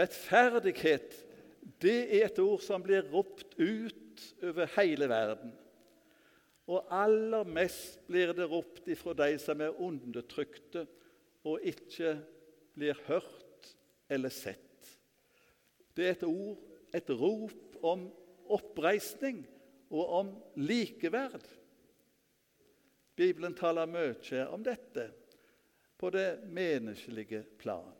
Rettferdighet det er et ord som blir ropt ut over hele verden. Og aller mest blir det ropt ifra de som er undertrykte og ikke blir hørt eller sett. Det er et ord, et rop om oppreisning og om likeverd. Bibelen taler mye om dette på det menneskelige plan.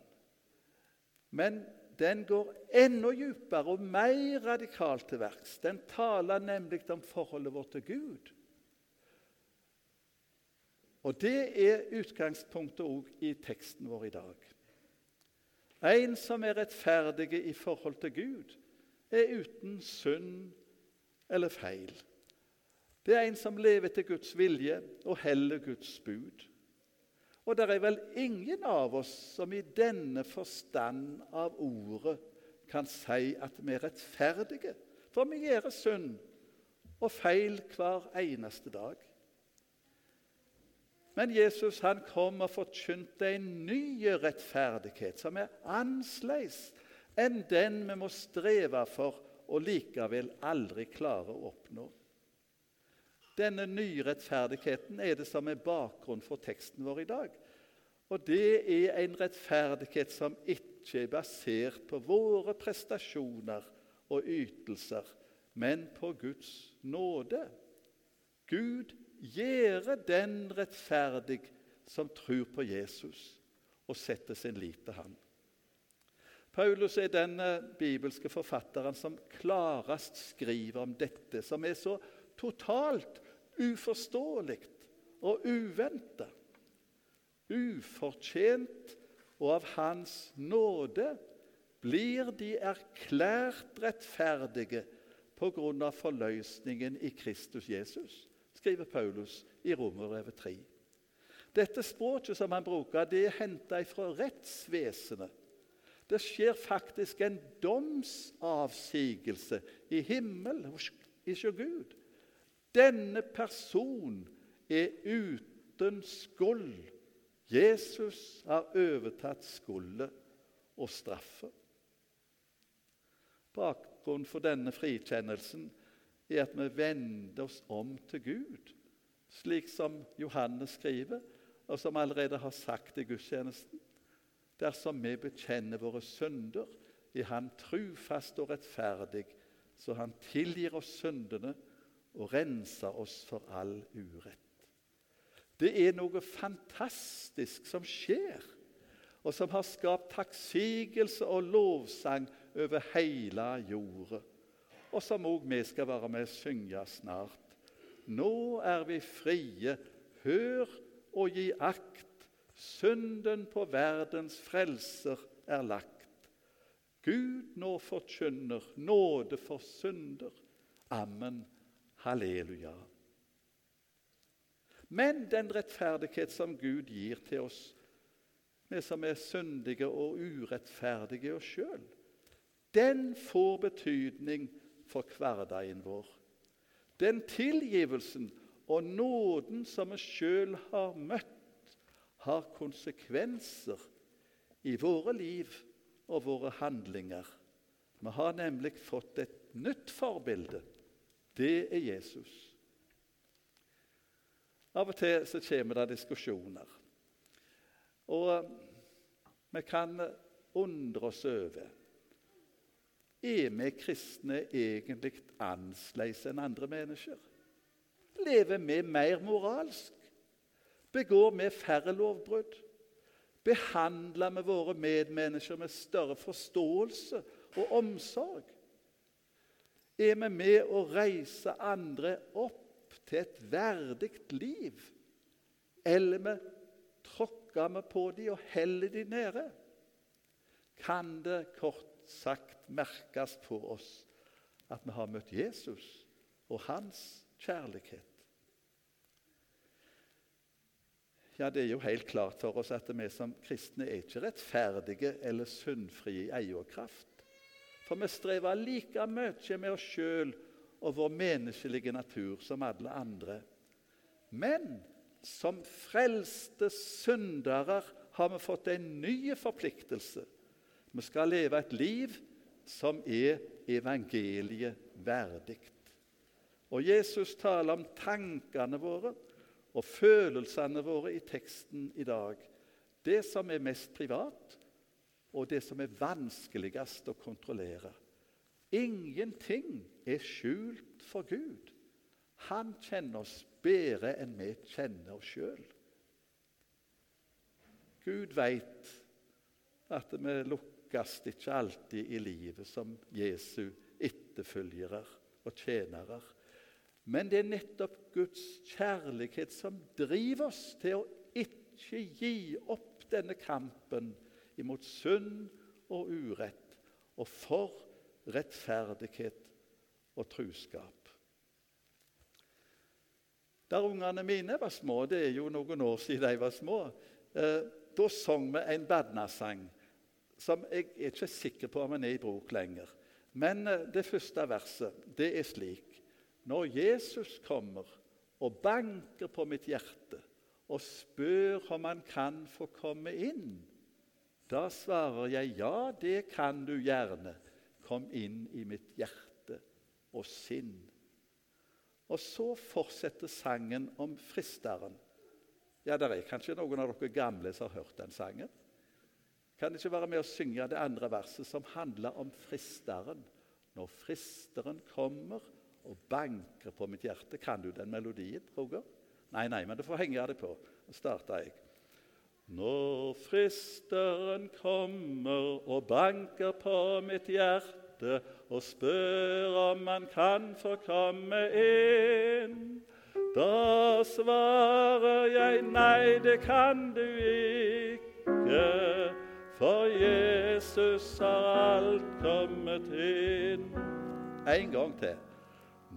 Men den går enda dypere og mer radikalt til verks. Den taler nemlig om forholdet vårt til Gud. Og Det er utgangspunktet òg i teksten vår i dag. En som er rettferdig i forhold til Gud, er uten synd eller feil. Det er en som lever til Guds vilje og heller Guds bud. Og det er vel ingen av oss som i denne forstand av ordet kan si at vi er rettferdige, for vi gjør synd og feil hver eneste dag. Men Jesus han kom og forkynte en ny rettferdighet som er annerledes enn den vi må streve for og likevel aldri klare å oppnå. Denne nye rettferdigheten er det som er bakgrunn for teksten vår i dag. Og det er en rettferdighet som ikke er basert på våre prestasjoner og ytelser, men på Guds nåde. Gud gjøre den rettferdig som tror på Jesus og setter sin lit til ham. Paulus er den bibelske forfatteren som klarest skriver om dette, som er så totalt uforståelig og uventa. Ufortjent og av Hans nåde blir de erklært rettferdige på grunn av forløsningen i Kristus Jesus skriver Paulus i Romerbrevet 3. Dette språket som han bruker, det er henta fra rettsvesenet. Det skjer faktisk en domsavsigelse i himmelen hos Gud. Denne person er uten skyld. Jesus har overtatt skylden og straffen. Bakgrunnen for denne frikjennelsen er at vi vender oss om til Gud, slik som Johannes skriver, og som allerede har sagt i gudstjenesten. Dersom vi bekjenner våre synder, er Han trufast og rettferdig, så Han tilgir oss syndene og renser oss for all urett. Det er noe fantastisk som skjer, og som har skapt takksigelse og lovsang over hele jorda og som òg vi skal være med og synge snart. Nå er vi frie, hør og gi akt. Synden på verdens frelser er lagt. Gud nå forkynner nåde for synder. Amen. Halleluja. Men den rettferdighet som Gud gir til oss, vi som er syndige og urettferdige oss sjøl, den får betydning for hverdagen vår. Den tilgivelsen og nåden som vi sjøl har møtt, har konsekvenser i våre liv og våre handlinger. Vi har nemlig fått et nytt forbilde. Det er Jesus. Av og til så kommer det diskusjoner. Og vi kan undre oss over er vi kristne egentlig annerledes enn andre mennesker? Lever vi mer moralsk? Begår vi færre lovbrudd? Behandler vi våre medmennesker med større forståelse og omsorg? Er vi med å reise andre opp til et verdig liv? Eller vi tråkker vi på dem og heller dem nede? Kan det kort sagt merkes på oss at vi har møtt Jesus og hans kjærlighet. Ja, Det er jo helt klart for oss at vi som kristne er ikke rettferdige eller syndfrie i egen kraft. For vi strever like mye med oss sjøl og vår menneskelige natur som alle andre. Men som frelste syndere har vi fått en ny forpliktelse Vi skal leve et liv som er evangeliet verdig. Og Jesus taler om tankene våre og følelsene våre i teksten i dag. Det som er mest privat, og det som er vanskeligst å kontrollere. Ingenting er skjult for Gud. Han kjenner oss bedre enn vi kjenner oss sjøl. Gud veit at vi lukkes ikke alltid i livet som Jesu etterfølgere og tjenere. Men det er nettopp Guds kjærlighet som driver oss til å ikke gi opp denne kampen imot synd og urett og for rettferdighet og truskap. Da ungene mine var små, det er jo noen år siden de var små, eh, da sang vi en badnasang som jeg er ikke sikker på om den er i bruk lenger. Men eh, det første verset det er slik Når Jesus kommer og banker på mitt hjerte og spør om han kan få komme inn, da svarer jeg ja, det kan du gjerne. Kom inn i mitt hjerte og sinn. Og så fortsetter sangen om fristeren. Ja, det er kanskje noen av dere gamle som har hørt den sangen. Kan ikke være med å synge det andre verset, som handler om fristeren. Når fristeren kommer og banker på mitt hjerte. Kan du den melodien, Roger? Nei, nei, men du får henge det på. Da starter jeg. Når fristeren kommer og banker på mitt hjerte og spør om han kan få komme inn, da svarer jeg nei, det kan du ikke, for Jesus har alt kommet inn. En gang til.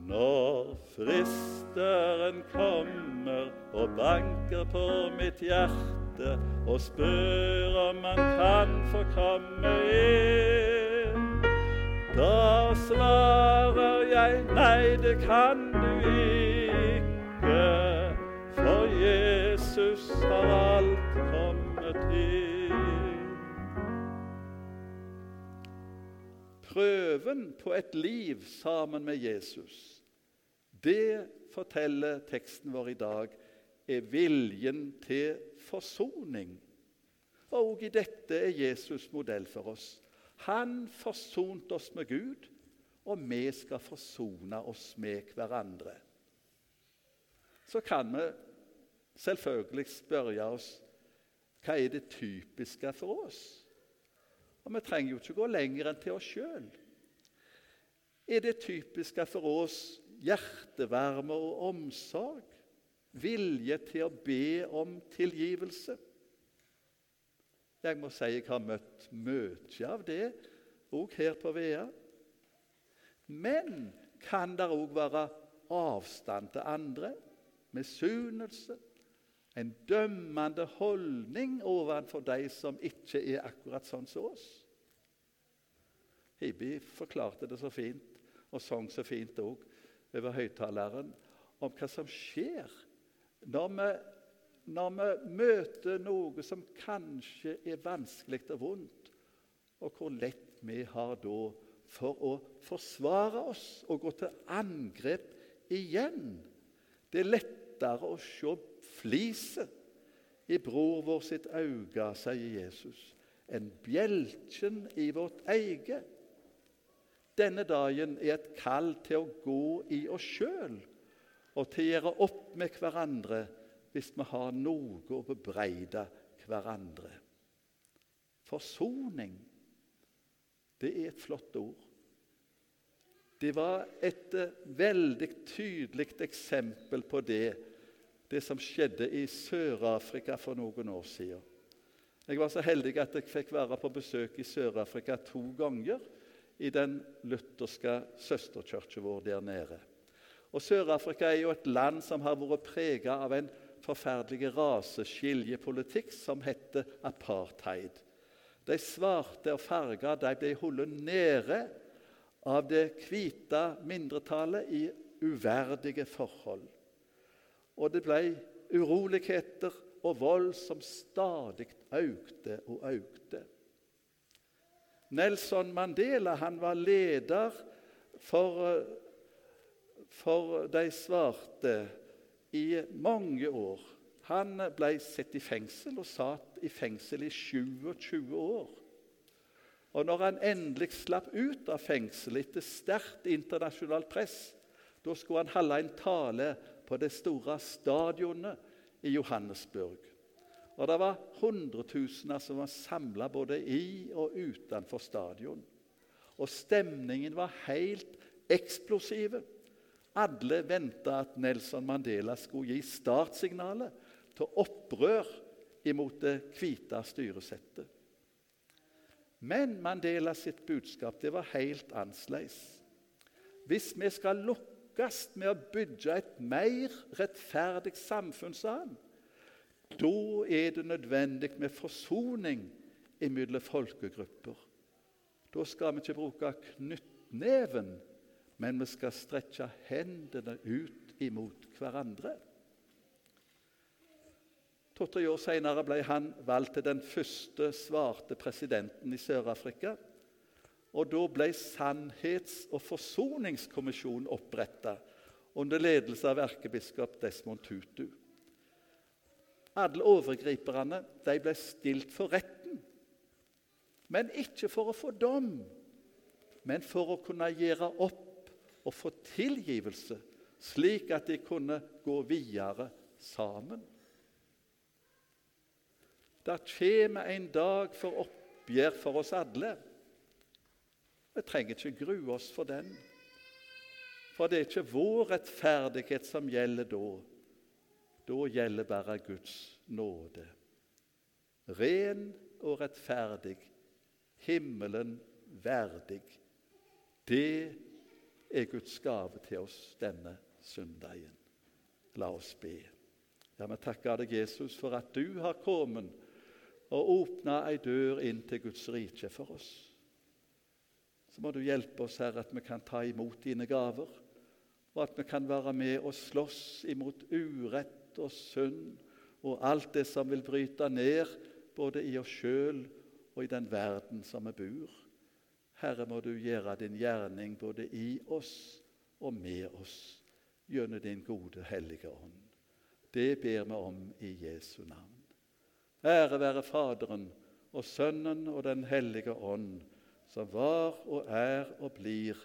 Når fristeren kommer og banker på mitt hjerte og spør om han kan få komme inn, da svarer jeg nei, det kan du ikke, for Jesus har alt kommet inn. Prøven på et liv sammen med Jesus det forteller teksten vår i dag, er viljen til forsoning. Og i dette er Jesus modell for oss. Han forsonte oss med Gud, og vi skal forsone oss med hverandre. Så kan vi selvfølgelig spørre oss hva er det typiske for oss? Og Vi trenger jo ikke gå lenger enn til oss sjøl. Er det typiske for oss hjertevarme og omsorg, vilje til å be om tilgivelse. Jeg må si jeg har møtt mye av det òg her på Vea. Men kan det òg være avstand til andre, misunnelse, en dømmende holdning overfor de som ikke er akkurat sånn som oss? Hibi forklarte det så fint, og sang så fint òg over høyttaleren om hva som skjer når vi, når vi møter noe som kanskje er vanskelig og vondt, og hvor lett vi har da for å forsvare oss og gå til angrep igjen. Det er lettere å se fliset i bror vår sitt øye, sier Jesus, enn bjelken i vårt eget. Denne dagen er et kall til å gå i oss sjøl og til å gjøre opp med hverandre hvis vi har noe å bebreide hverandre. Forsoning, det er et flott ord. Det var et eh, veldig tydelig eksempel på det, det som skjedde i Sør-Afrika for noen år siden. Jeg var så heldig at jeg fikk være på besøk i Sør-Afrika to ganger i den lutherske søsterkirka vår der nede. Og Sør-Afrika er jo et land som har vært prega av en forferdelig raseskiljepolitikk som heter apartheid. De svarte og farga ble holdt nede av det hvite mindretallet i uverdige forhold. Og det ble uroligheter og vold som stadig økte og økte. Nelson Mandela var leder for, for de svarte i mange år. Han ble satt i fengsel og satt i fengsel i 27 år. Og når han endelig slapp ut av fengsel etter sterkt internasjonalt press, da skulle han holde en tale på det store stadionet i Johannesburg. Og Det var hundretusener som var samla både i og utenfor stadion. Og stemningen var helt eksplosiv. Alle venta at Nelson Mandela skulle gi startsignalet til opprør imot det hvite styresettet. Men Mandela sitt budskap det var helt annerledes. Hvis vi skal lukkes med å bygge et mer rettferdig samfunn, sa han, da er det nødvendig med forsoning mellom folkegrupper. Da skal vi ikke bruke knyttneven, men vi skal strekke hendene ut imot hverandre. To-tre år senere ble han valgt til den første svarte presidenten i Sør-Afrika. Og Da ble Sannhets- og forsoningskommisjonen oppretta under ledelse av erkebiskop Desmond Tutu. Alle overgriperne de ble stilt for retten. Men ikke for å få dom, men for å kunne gjøre opp og få tilgivelse, slik at de kunne gå videre sammen. Det kommer en dag for oppgjør for oss alle. Vi trenger ikke grue oss for den, for det er ikke vår rettferdighet som gjelder da. Da gjelder bare Guds nåde. Ren og rettferdig, himmelen verdig. Det er Guds gave til oss denne søndagen. La oss be. Ja, Vi takker deg, Jesus, for at du har kommet og åpna ei dør inn til Guds rike for oss. Så må du hjelpe oss, Herre, at vi kan ta imot dine gaver, og at vi kan være med og slåss imot urett og synd og alt det som vil bryte ned både i oss sjøl og i den verden som vi bor. Herre, må du gjøre din gjerning både i oss og med oss gjennom din gode, hellige ånd. Det ber vi om i Jesu navn. Ære være Faderen og Sønnen og Den hellige ånd, som var og er og blir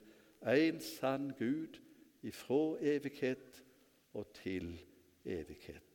en sann Gud ifra evighet og til evighet.